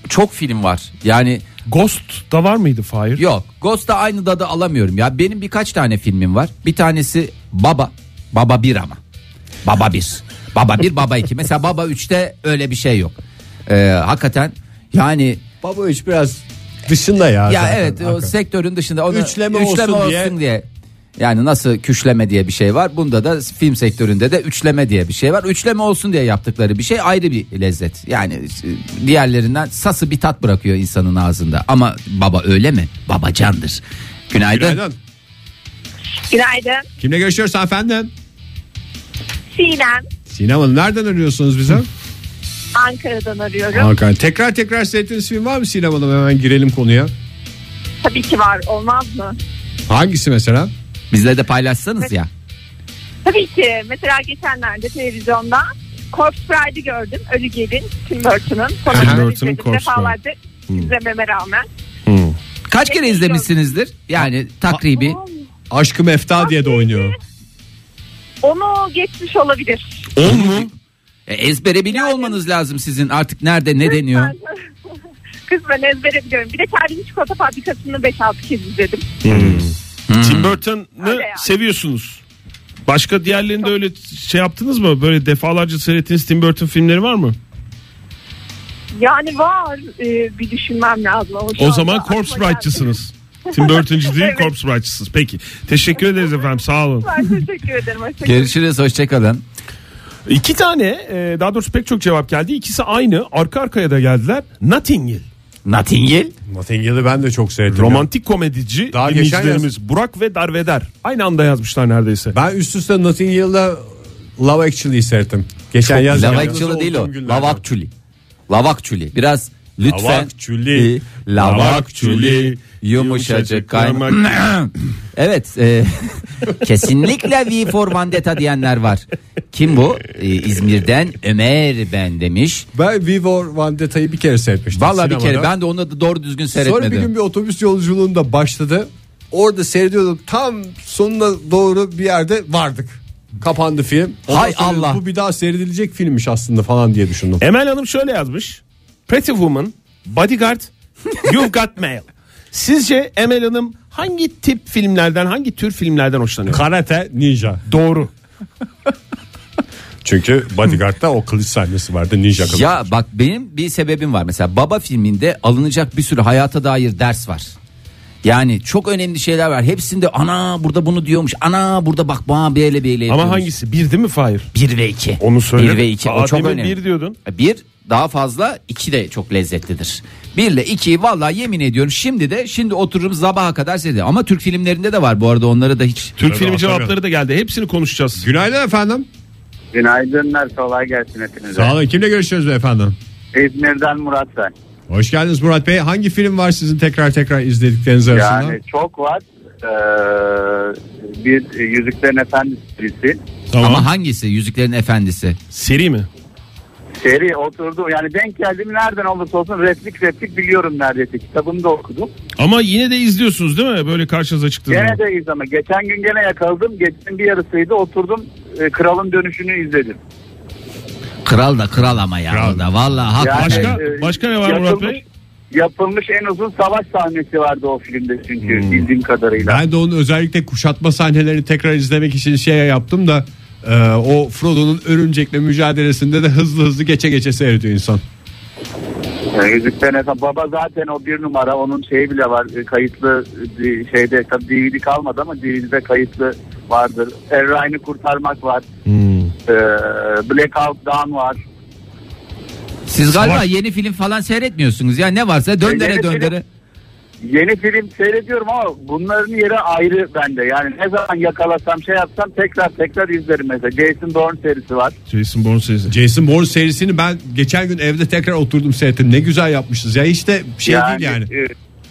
çok film var. Yani Ghost da var mıydı Fahir? Yok Ghost'ta aynı dadı alamıyorum ya. Benim birkaç tane filmim var. Bir tanesi Baba. Baba 1 ama. Baba 1. Baba 1 Baba 2. Mesela Baba 3'te öyle bir şey yok. Ee, hakikaten yani Baba 3 biraz dışında ya. ya zaten, evet o hakikaten. sektörün dışında onu Üçleme olsun diye. Yani nasıl küşleme diye bir şey var. Bunda da film sektöründe de üçleme diye bir şey var. Üçleme olsun diye yaptıkları bir şey ayrı bir lezzet. Yani e, diğerlerinden sası bir tat bırakıyor insanın ağzında. Ama baba öyle mi? Baba candır. Günaydın. Günaydın. Günaydın. Kimle görüşüyoruz efendim? Sinem. Sinem Hanım nereden arıyorsunuz bize? Ankara'dan arıyorum. Hakan. Tekrar tekrar seyrettiğiniz film var mı Sinem Hanım? Hemen girelim konuya. Tabii ki var. Olmaz mı? Hangisi mesela? Bizle de paylaşsanız ya. Tabii ki. Mesela geçenlerde televizyonda Corpse Bride'ı gördüm. Ölü Gelin. Tim Burton'ın. Sonradan Tim Burton'ın izledim. Corpse Defalarca izlememe rağmen. Kaç kere izlemişsinizdir? Yani takribi. Aşkı Mefta diye de oynuyor. Onu geçmiş olabilir. 10 mu? E, ezbere biliyor olmanız lazım sizin artık nerede ne deniyor. Ben- Kısmen ezbere biliyorum. Bir de Charlie Çikolata Fabrikası'nı 5-6 kez izledim. Tim Burton'ı seviyorsunuz. Başka diğerlerinde öyle şey yaptınız mı? Böyle defalarca seyrettiğiniz Tim Burton filmleri var mı? Yani var. Ee, bir düşünmem lazım. Ama şu O anda zaman aklıma Corpse. Bright'çısınız. Tim Burton'cı değil Evet. Corpse Bright'çısınız. Peki. Teşekkür ederiz efendim sağ olun. Ben teşekkür ederim. Hoşçakalın. Görüşürüz hoşçakalın. İki tane e, daha doğrusu pek çok cevap geldi. İkisi aynı arka arkaya da geldiler. Notting Hill. Notting Hill. Notting Hill'i ben de çok sevdim. ya. Romantik komedici Daha geçen dinleyicilerimiz Burak ve Darveder. Aynı anda yazmışlar neredeyse. Ben üst üste Notting Hill'da Love Actually'yi seyrettim. Geçen yaz. Love Actually değil o. Love Actually. Love Actually. Biraz lütfen. Actually. E, Love Actually. Yumuşacık kaymak. evet. e, kesinlikle V for Vendetta diyenler var. Kim bu? E, İzmir'den Ömer ben demiş. Ben Vivo Vendetta'yı bir kere seyretmiştim. Vallahi bir kere ben de onu da doğru düzgün Sonra bir seyretmedim. gün bir otobüs yolculuğunda başladı. Orada seyrediyordum. Tam sonuna doğru bir yerde vardık. Kapandı film. Ondan Hay Allah. Bu bir daha seyredilecek filmmiş aslında falan diye düşündüm. Emel Hanım şöyle yazmış. Pretty Woman, Bodyguard, You've Got Mail. Sizce Emel Hanım hangi tip filmlerden, hangi tür filmlerden hoşlanıyor? Karate Ninja. Doğru. Çünkü Bodyguard'da o kılıç sahnesi vardı ninja kılıç. Ya bak benim bir sebebim var. Mesela Baba filminde alınacak bir sürü hayata dair ders var. Yani çok önemli şeyler var. Hepsinde ana burada bunu diyormuş. Ana burada bak bana böyle böyle Ama yapıyormuş. hangisi? Bir değil mi Fahir? 1 ve 2. Onu söyle. 1 ve 2 o Aa, çok demin önemli. bir diyordun. Bir daha fazla iki de çok lezzetlidir. Bir ile iki vallahi yemin ediyorum şimdi de şimdi otururum sabaha kadar seyrederim. Ama Türk filmlerinde de var bu arada onları da hiç. Türk filmi hatırlıyorum. cevapları da geldi. Hepsini konuşacağız. Günaydın efendim. Günaydınlar kolay gelsin hepinize. Sağ olun. Kimle görüşüyoruz efendim? İzmir'den Murat ben. Hoş geldiniz Murat Bey. Hangi film var sizin tekrar tekrar izledikleriniz arasında? Yani çok var. Ee, bir Yüzüklerin Efendisi serisi. Tamam. Ama hangisi? Yüzüklerin Efendisi. Seri mi? Seri oturdu. Yani denk geldim nereden olursa olsun replik replik biliyorum neredeyse. Kitabını da okudum. Ama yine de izliyorsunuz değil mi? Böyle karşınıza çıktığı zaman. Gene de izleme. Geçen gün gene yakaladım. Geçen bir yarısıydı. Oturdum. e, Kralın dönüşünü izledim. Kral da kral ama ya. Kral. o da. Vallahi hakikaten. Başka? e, başka ne var Murat yapılmış- Bey? Yapılmış en uzun savaş sahnesi vardı o filmde çünkü Hmm. bildiğim kadarıyla. Ben de onun özellikle kuşatma sahnelerini tekrar izlemek için şey yaptım da e, o Frodo'nun örümcekle mücadelesinde de hızlı hızlı geçe geçe seyrediyor insan. Yani Yüzüklerin Efendisi baba zaten o bir numara onun şeyi bile var e, kayıtlı e, şeyde tabii DVD kalmadı ama DVD'de kayıtlı vardır. Erray'ını kurtarmak var. Hmm. Ee, Blackout Dawn var. Siz galiba Savaş- yeni film falan seyretmiyorsunuz. Ya ne varsa döndere Yeni film- döndere. Yeni film seyrediyorum ama bunların yeri ayrı bende. Yani ne zaman yakalasam şey yapsam tekrar tekrar izlerim mesela. Jason Bourne serisi var. Jason Bourne serisi. Jason Bourne serisini ben geçen gün evde tekrar oturdum seyrettim. Ne güzel yapmışız ya. De şey değil yani. e,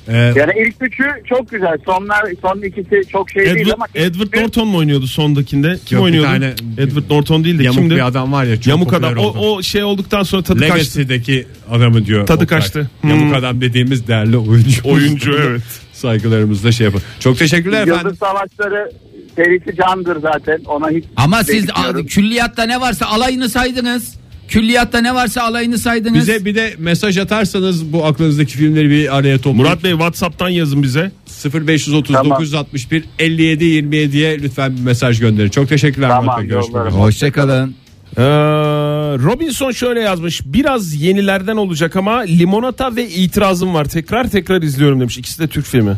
E, yani ilk üçü çok güzel. Sonlar son ikisi çok şey değil Edward, ama ilk Edward üçü- Norton mu oynuyordu sondakinde? Kim Yok, bir oynuyordu? tane- Edward Norton değil de yamuk kimdi? bir adam var ya. Çok Yamuk adam. O, o şey olduktan sonra tadı kaçtı. Legacy'deki adamı diyor. Tadı Oktay. kaçtı. Yamuk Hmm. adam dediğimiz değerli oyuncu. Oyuncu, evet. Saygılarımızla şey yapın. Çok teşekkürler efendim. Yıldız Savaşları serisi candır zaten. Ona hiç Ama siz değişmiyorum. a- külliyatta ne varsa alayını saydınız. Külliyatta ne varsa alayını saydınız. Bize bir de mesaj atarsanız bu aklınızdaki filmleri bir araya toplayın. Murat Bey WhatsApp'tan yazın bize. 0530 Tamam. 961 57 27'ye lütfen bir mesaj gönderin. Çok teşekkürler Tamam, Murat Bey. Görüşmek üzere. Hoşçakalın. Ee, Robinson şöyle yazmış. Biraz yenilerden olacak ama limonata ve itirazım var. Tekrar tekrar izliyorum demiş. İkisi de Türk filmi.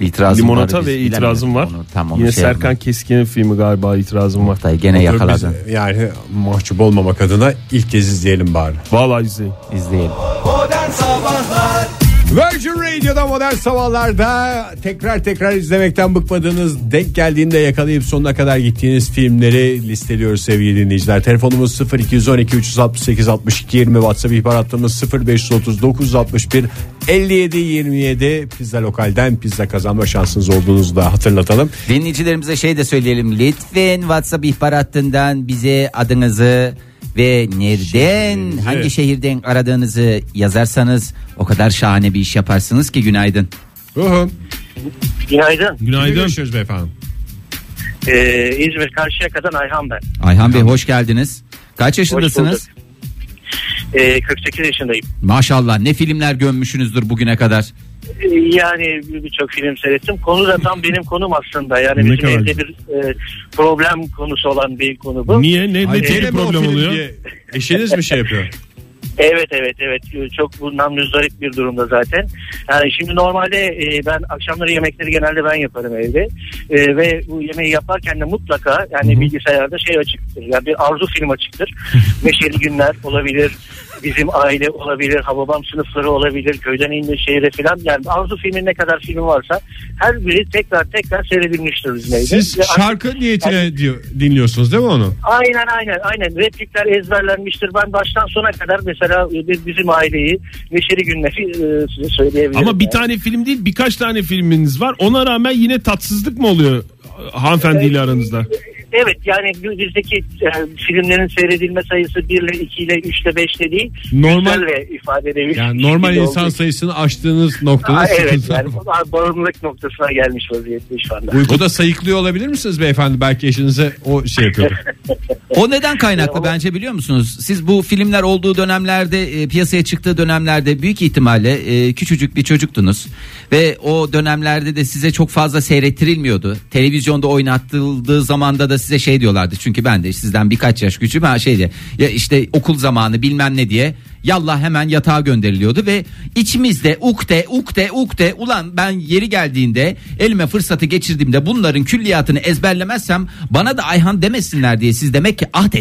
İtirazım limonata var, ve biz itirazım var. onu. Tam onu Yine şey Serkan. Keskin'in filmi galiba itirazım var. Oktay gene yakaladın. Biz, yani mahcup olmamak adına ilk kez izleyelim bari. Vallahi izleyin. İzleyelim. Modern Sabahlar Virgin Radio'da modern sabahlarda tekrar tekrar izlemekten bıkmadığınız denk geldiğinde yakalayıp sonuna kadar gittiğiniz filmleri listeliyoruz sevgili dinleyiciler. Telefonumuz 0212 368 62 20 WhatsApp ihbar hattımız 0530 961 57 27 pizza lokalden pizza kazanma şansınız olduğunuzu da hatırlatalım. Dinleyicilerimize şey de söyleyelim. Lütfen WhatsApp ihbar hattından bize adınızı ve nereden hangi şehirden aradığınızı yazarsanız o kadar şahane bir iş yaparsınız ki günaydın. Uhu. Günaydın. Günaydın. görüşüyoruz beyefendi? Ee, İzmir Karşıyaka'dan Ayhan ben. Ayhan Bey hoş geldiniz. Kaç yaşındasınız? Ee, 48 yaşındayım. Maşallah ne filmler gömmüşsünüzdür bugüne kadar. Ee, yani birçok film seyrettim. Konu da tam benim konum aslında. Yani Ne bizim kadar evde bir e, problem konusu olan bir konu bu. Niye? Ne, ne Ay, tip gene bir mi o problem film oluyor? diye Eşiniz mi şey yapıyor? Evet evet evet. Ee, çok bundan müzdarip bir durumda zaten. Yani şimdi normalde e, ben akşamları yemekleri genelde ben yaparım evde. E, ve bu yemeği yaparken de mutlaka yani bilgisayarda şey açıktır. Yani bir arzu film açıktır. Neşeli günler olabilir bizim aile olabilir Hababam sınıfları olabilir köyden indi şehre filan yani arzu filmin ne kadar filmi varsa her biri tekrar tekrar seyredilmiştir bizim evde. Siz Ve şarkı niyetine diyor, dinliyorsunuz değil mi onu? Aynen aynen aynen replikler ezberlenmiştir. Ben baştan sona kadar mesela e, bizim aileyi Neşeli Günler'i e, size söyleyebilirim. Ama bir yani. tane film değil birkaç tane filminiz var. Ona rağmen yine tatsızlık mı oluyor hanımefendiyle aranızda? Evet yani bizdeki e, filmlerin seyredilme sayısı 1 ile 2 ile 3 ile 5 ile değil. Normal- ve ifade edebilir. Yani normal insan sayısını aştığınız noktada Aa, evet yani var. bağımlılık noktasına gelmiş vaziyette şu anda. Uykuda sayıklıyor olabilir misiniz beyefendi? Belki eşinize o şey yapıyordur. O neden kaynaklı bence biliyor musunuz? Siz bu filmler olduğu dönemlerde e, piyasaya çıktığı dönemlerde büyük ihtimalle e, küçücük bir çocuktunuz ve o dönemlerde de size çok fazla seyrettirilmiyordu. Televizyonda oynatıldığı zamanda da size şey diyorlardı. Çünkü ben de sizden birkaç yaş küçüğüm ha şeydi. Ya işte okul zamanı bilmem ne diye yallah hemen yatağa gönderiliyordu ve içimizde ukde ukde ukde ulan ben yeri geldiğinde elime fırsatı geçirdiğimde bunların külliyatını ezberlemezsem bana da Ayhan demesinler diye siz demek ki ahd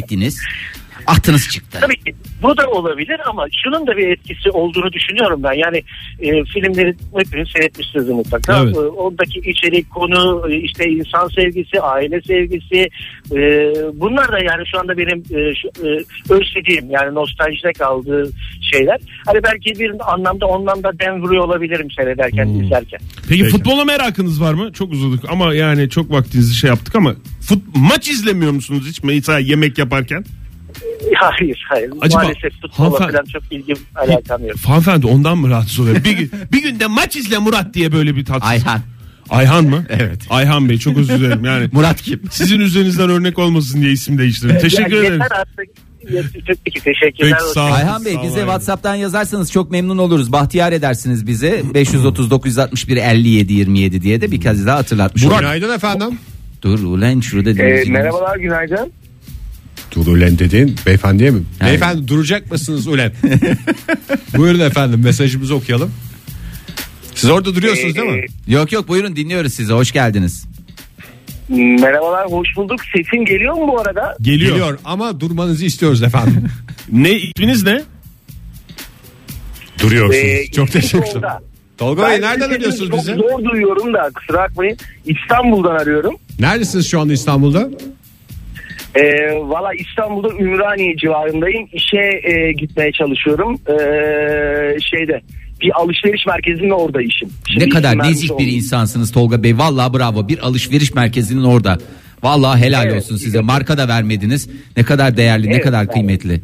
Ahtınız çıktı. Tabii ki bu da olabilir ama şunun da bir etkisi olduğunu düşünüyorum ben. Yani e, filmleri hepiniz seyretmişsiniz mutlaka. Evet. E, oradaki içerik, konu, e, işte insan sevgisi, aile sevgisi. e, bunlar da yani şu anda benim e, şu, e, özlediğim yani nostaljide kaldığı şeyler. Hani belki bir anlamda ondan da dem vuruyor olabilirim seyrederken, izlerken. Peki, futbola merakınız var mı? Çok uzadık ama yani çok vaktinizi şey yaptık ama fut, maç izlemiyor musunuz hiç mesela yemek yaparken? Hayır, hayır. Acaba Maalesef futbola hanımefendi- falan çok ilgim alakam yok. Hanımefendi ondan mı rahatsız oluyor? bir, gün, bir günde maç izle Murat diye böyle bir tatsız. Ayhan. Ayhan mı? Evet. Ayhan Bey çok özür dilerim yani. Murat kim? Sizin üzerinizden örnek olmasın diye isim değiştirdim. Teşekkür ederim. Yeter artık. Peki teşekkürler. Peki, sağ olun. Ayhan Bey Sağ bize. WhatsApp'tan yazarsanız çok memnun oluruz. Bahtiyar edersiniz bizi. 530 961 57 27 diye de bir kez daha hatırlatmış olayım. Günaydın efendim. Dur ulan şurada Ee, merhabalar günaydın. Dur ulen dediğin beyefendiye mi? Yani- Beyefendi duracak mısınız ulen? Buyurun efendim mesajımızı okuyalım. Siz orada duruyorsunuz değil mi? Yok yok buyurun dinliyoruz sizi. Hoş geldiniz. Merhabalar hoş bulduk. Sesim geliyor mu bu arada? Geliyor. Geliyor ama durmanızı istiyoruz efendim. Ne isminiz ne? Duruyorsunuz. Ee, Çok teşekkürler. Tolga. Bey nereden sesimi arıyorsunuz çok bizi? Zor duyuyorum da kusura bakmayın. İstanbul'dan arıyorum. Neredesiniz şu anda İstanbul'da? Ee, Valla İstanbul'da Ümraniye civarındayım. İşe e, gitmeye çalışıyorum. Ee, şeyde bir alışveriş merkezinin orada işim. Şimdi ne kadar nezih bir olayım. insansınız Tolga Bey. Vallahi bravo. Bir alışveriş merkezinin orada. Vallahi helal Evet. olsun size. Marka da vermediniz. Ne kadar değerli, ne Evet, kadar abi. kıymetli.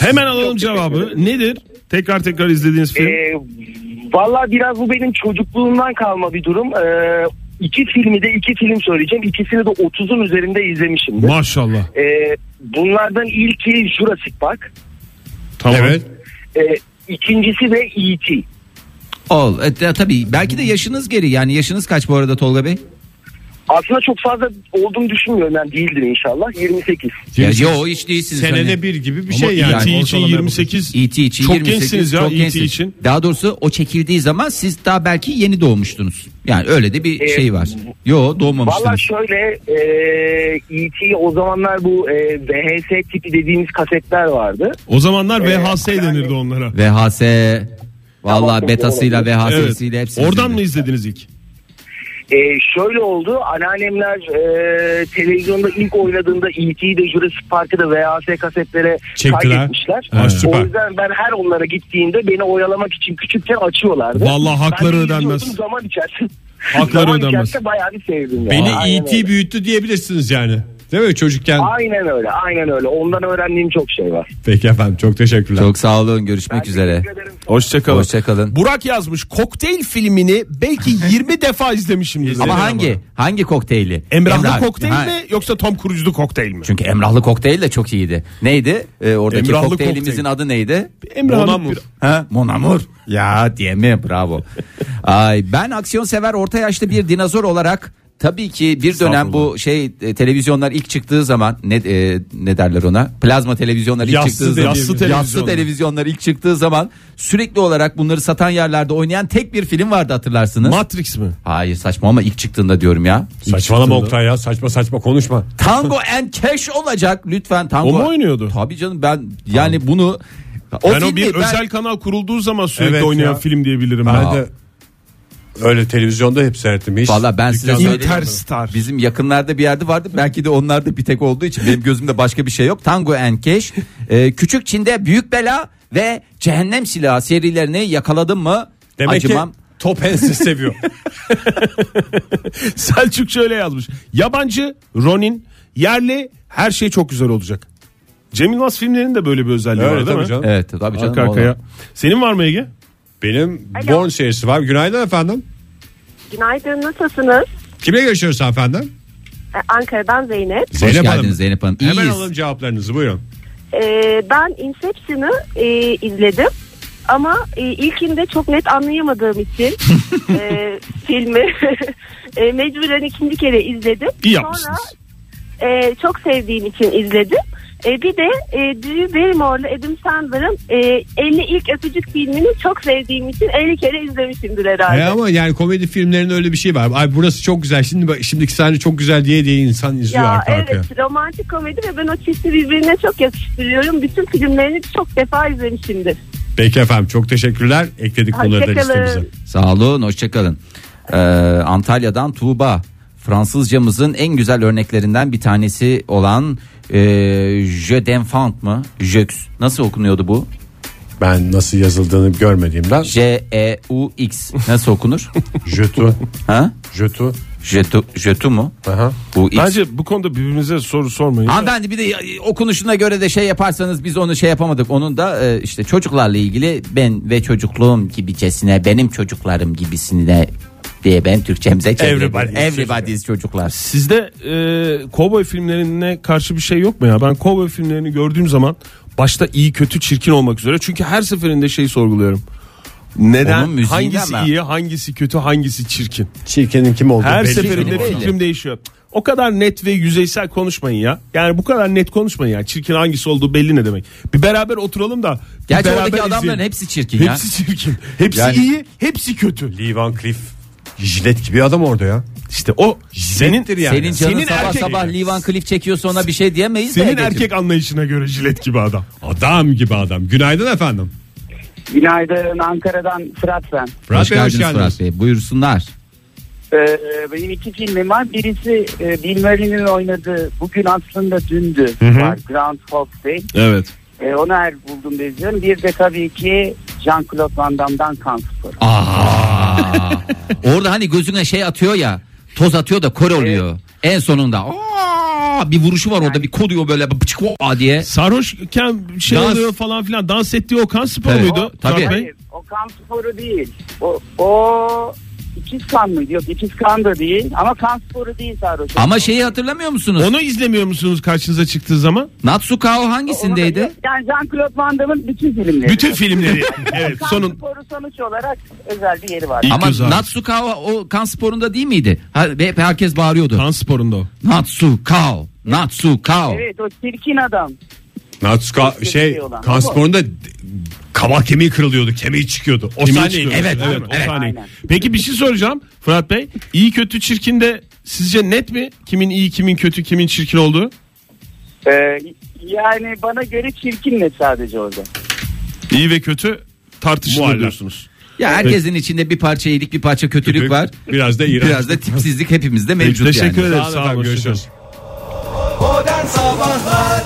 Hemen alalım cevabı. Nedir? Tekrar tekrar izlediğiniz film. Ee, Valla biraz bu benim çocukluğumdan kalma bir durum. Ee, iki filmi de iki film söyleyeceğim. İkisini de 30'un üzerinde izlemişimdir. Maşallah. Ee, bunlardan ilki Jurassic Park. Tamam. Evet. Ee, ikincisi de E.T. Ol. E, tabii belki de yaşınız geri. Yani yaşınız kaç bu arada Tolga Bey? Aslında çok fazla olduğunu düşünmüyorum. Yani değildir inşallah. 28. Ya, yo hiç değilsiniz. Senede hani. bir gibi bir Ama şey yani. E.T. için Ortalamaya 28. E.T. için Çok 28, gençsiniz ya çok E.T. gençsiniz. için. Daha doğrusu o çekildiği zaman siz daha belki yeni doğmuştunuz. Yani öyle de bir Ee, şey var. Yo Valla doğmamıştınız. şöyle e, E.T. o zamanlar bu e, VHS tipi dediğimiz kasetler vardı. O zamanlar VHS yani- denirdi onlara. VHS Vallahi Tamam, betasıyla. VHS'siyle Evet. hepsi. Oradan üzerinde. mı izlediniz ilk? E, şöyle oldu anneannemler e, televizyonda ilk oynadığında E.T.'yi de Jurassic Park'ı da VHS kasetlere Çektiler. kaydetmişler. Ha, süper. O yüzden ben her onlara gittiğimde beni oyalamak için küçükken açıyorlardı. Vallahi hakları Ben de ödenmez. Zaman içerisinde. Hakları zaman ödenmez. içerisinde bayağı bir sevdim. ya. Beni Aynen E.T. öyle. büyüttü diyebilirsiniz yani. Değil mi çocukken? Aynen öyle aynen öyle. Ondan öğrendiğim çok şey var. Peki efendim çok teşekkürler. Çok sağ olun görüşmek üzere. Teşekkür ederim. Hoşçakalın. Hoşçakalın. Burak yazmış kokteyl filmini belki 20 defa izlemişimdir. Ama hangi? Hangi kokteyli? Emrahlı Emrah- kokteyl Ha, mi yoksa Tom Cruise'lu kokteyl mi? Çünkü Emrahlı kokteyl de çok iyiydi. Neydi? Ee, oradaki Emrahlı kokteylimizin kokteyl. adı neydi? Emrahlı Monamur. bir- Ha, Monamur. Ya diye mi? Bravo. Ay ben aksiyon sever orta yaşlı bir dinozor olarak tabii ki bir dönem bu şey e, televizyonlar ilk çıktığı zaman ne e, ne derler ona? Plazma televizyonlar ilk Yassı çıktığı zaman yassı yassı televizyonlar. televizyonlar ilk çıktığı zaman sürekli olarak bunları satan yerlerde oynayan tek bir film vardı hatırlarsınız. Matrix mi? Hayır saçma ama ilk çıktığında diyorum ya. Saçmalama Oktay ya saçma saçma konuşma. Tango and Cash olacak lütfen Tango. O mu oynuyordu? Tabii canım ben yani bunu o ben o filmi bir ben- özel kanal kurulduğu zaman sürekli Evet oynayan ya. film diyebilirim. Ben Ben de öyle televizyonda hep seyrettim. Hiç Valla ben size söyleyeyim. Interstar. Bizim yakınlarda bir yerde vardı. Belki de onlarda bir tek olduğu için benim gözümde başka bir şey yok. Tango and Cash. Ee, Küçük Çin'de Büyük Bela ve Cehennem Silahı serilerini yakaladım mı? Demek acımam. ki top ense seviyor. Selçuk şöyle yazmış. Yabancı, Ronin, yerli her şey çok güzel olacak. Cem Yılmaz filmlerinin de böyle bir özelliği Öyle var değil tabii mi? canım. Evet tabii canım. Arka arkaya. Senin var mı Ege? Benim Alo. Born serisi var. Günaydın efendim. Günaydın nasılsınız? Kimle görüşüyoruz efendim? Ee, Ankara'dan Zeynep. Hoş Zeynep geldiniz Hanım. Zeynep Hanım. Hemen İyiyiz. alalım cevaplarınızı buyurun. Ee, ben Inception'ı e, izledim. Ama e, ilkinde çok net anlayamadığım için e, filmi e, mecburen ikinci kere izledim. İyi Sonra yapmışsınız. e, çok sevdiğim için izledim. E, bir de e, Drew Barrymore'la Adam Sandler'ın e, 50 ilk öpücük filmini çok sevdiğim için 50 kere izlemişimdir herhalde. E ama yani komedi filmlerinin öyle bir şey var. Ay burası çok güzel. Şimdi bak- şimdiki sahne çok güzel diye diye insan izliyor Ya arka evet arkaya. romantik komedi ve ben o çifti birbirine çok yakıştırıyorum. Bütün filmlerini çok defa izlemişimdir. Peki efendim çok teşekkürler. Ekledik bunları da listemize. Sağ olun hoşçakalın. Ee, Antalya'dan Tuğba. Fransızcamızın en güzel örneklerinden bir tanesi olan e, Je d'enfant mı? Jeux. Nasıl okunuyordu bu? Ben nasıl yazıldığını görmediğimden J-E-U-X. Nasıl okunur? jötu, ha? jötu. Jetu, jetu mu? Aha. Bu X. Bence bu konuda birbirimize soru sormayın. Hanımefendi bir de okunuşuna göre de şey yaparsanız biz onu şey yapamadık. Onun da e, işte çocuklarla ilgili ben ve çocukluğum gibicesine benim çocuklarım gibisine diye ben Türkçemize çevirdim. Everybody's Everybody's çocuklar. Sizde e, kovboy filmlerine karşı bir şey yok mu ya? Ben kovboy filmlerini gördüğüm zaman başta iyi kötü çirkin olmak üzere. Çünkü her seferinde şeyi sorguluyorum. Neden hangisi mi? iyi hangisi kötü hangisi çirkin? Çirkenin kim olduğu Her belli. seferinde belli. fikrim değişiyor. O kadar net ve yüzeysel konuşmayın ya. Yani bu kadar net konuşmayın ya. Çirkin hangisi olduğu belli ne demek. Bir beraber oturalım da. bir Gerçi beraber oradaki adamların izleyelim. hepsi çirkin ya. Hepsi çirkin. Hepsi Yani- iyi, hepsi kötü. Lee Van Cleef. Jilet gibi adam orada ya. İşte o senin Jilettir yani. Senin canın Senin sabah erkek- sabah Lee Van Cleef çekiyorsa ona bir şey diyemeyiz. senin erkek anlayışına göre jilet gibi adam. Adam gibi adam. Günaydın efendim. Günaydın Ankara'dan Fırat ben. Fırat Hoş Bey hoş geldiniz. Fırat Bey. Buyursunlar. Ee, benim iki filmim var. Birisi e, Bill Murray'nin oynadığı Bugün Aslında Dündü var. Groundhog Day. Evet. Ee, onu her bulduğumda izliyorum. Bir de tabii ki Jean-Claude Van Damme'dan Kan Sporu. Aa. Orada hani gözüne şey atıyor ya. Toz atıyor da kor oluyor. En sonunda. Aa, bir vuruşu var orada bir koduyor böyle bıçık aa diye. Sarhoşken şey Dans. oluyor falan filan dans ettiği Okan Spor Evet. muydu? Tabii. Fırat Bey? Hayır o Kan Sporu değil. O, o ikiz kan mıydı? Yok ikiz kan da değil. Ama Kan Sporu değil sarhoş. Ama şeyi hatırlamıyor musunuz? Onu izlemiyor musunuz karşınıza çıktığı zaman? Natsukao Onu da- hangisindeydi? Yani Jean-Claude Van Damme'ın bütün filmleri. Bütün filmleri. evet Kan sonun. Sporu sonuç olarak özel bir yeri var. İlk Ama göz ağrısı. Natsukao o kan sporunda değil miydi? Ha, hep herkes bağırıyordu. Kan sporunda o. Natsukao. Natsukao. Evet o çirkin adam. Natsuka şey olan. kan sporunda d- kabak kemiği kırılıyordu. Kemiği çıkıyordu. O Kemiği sahne çıkıyor. evet, evet, evet, o sahne. aynen. Peki bir şey soracağım Fırat Bey. İyi kötü çirkin de sizce net mi? Kimin iyi kimin kötü kimin çirkin olduğu? Ee, yani bana göre çirkin ne sadece orada. İyi ve kötü tartışılır Muallak. diyorsunuz. Ya herkesin içinde bir parça iyilik bir parça kötülük var. Biraz da iğrenç. Biraz da tipsizlik hepimizde mevcut Teşekkür yani. ederim. Sağ olun Sağ olun. görüşürüz. Modern Sabahlar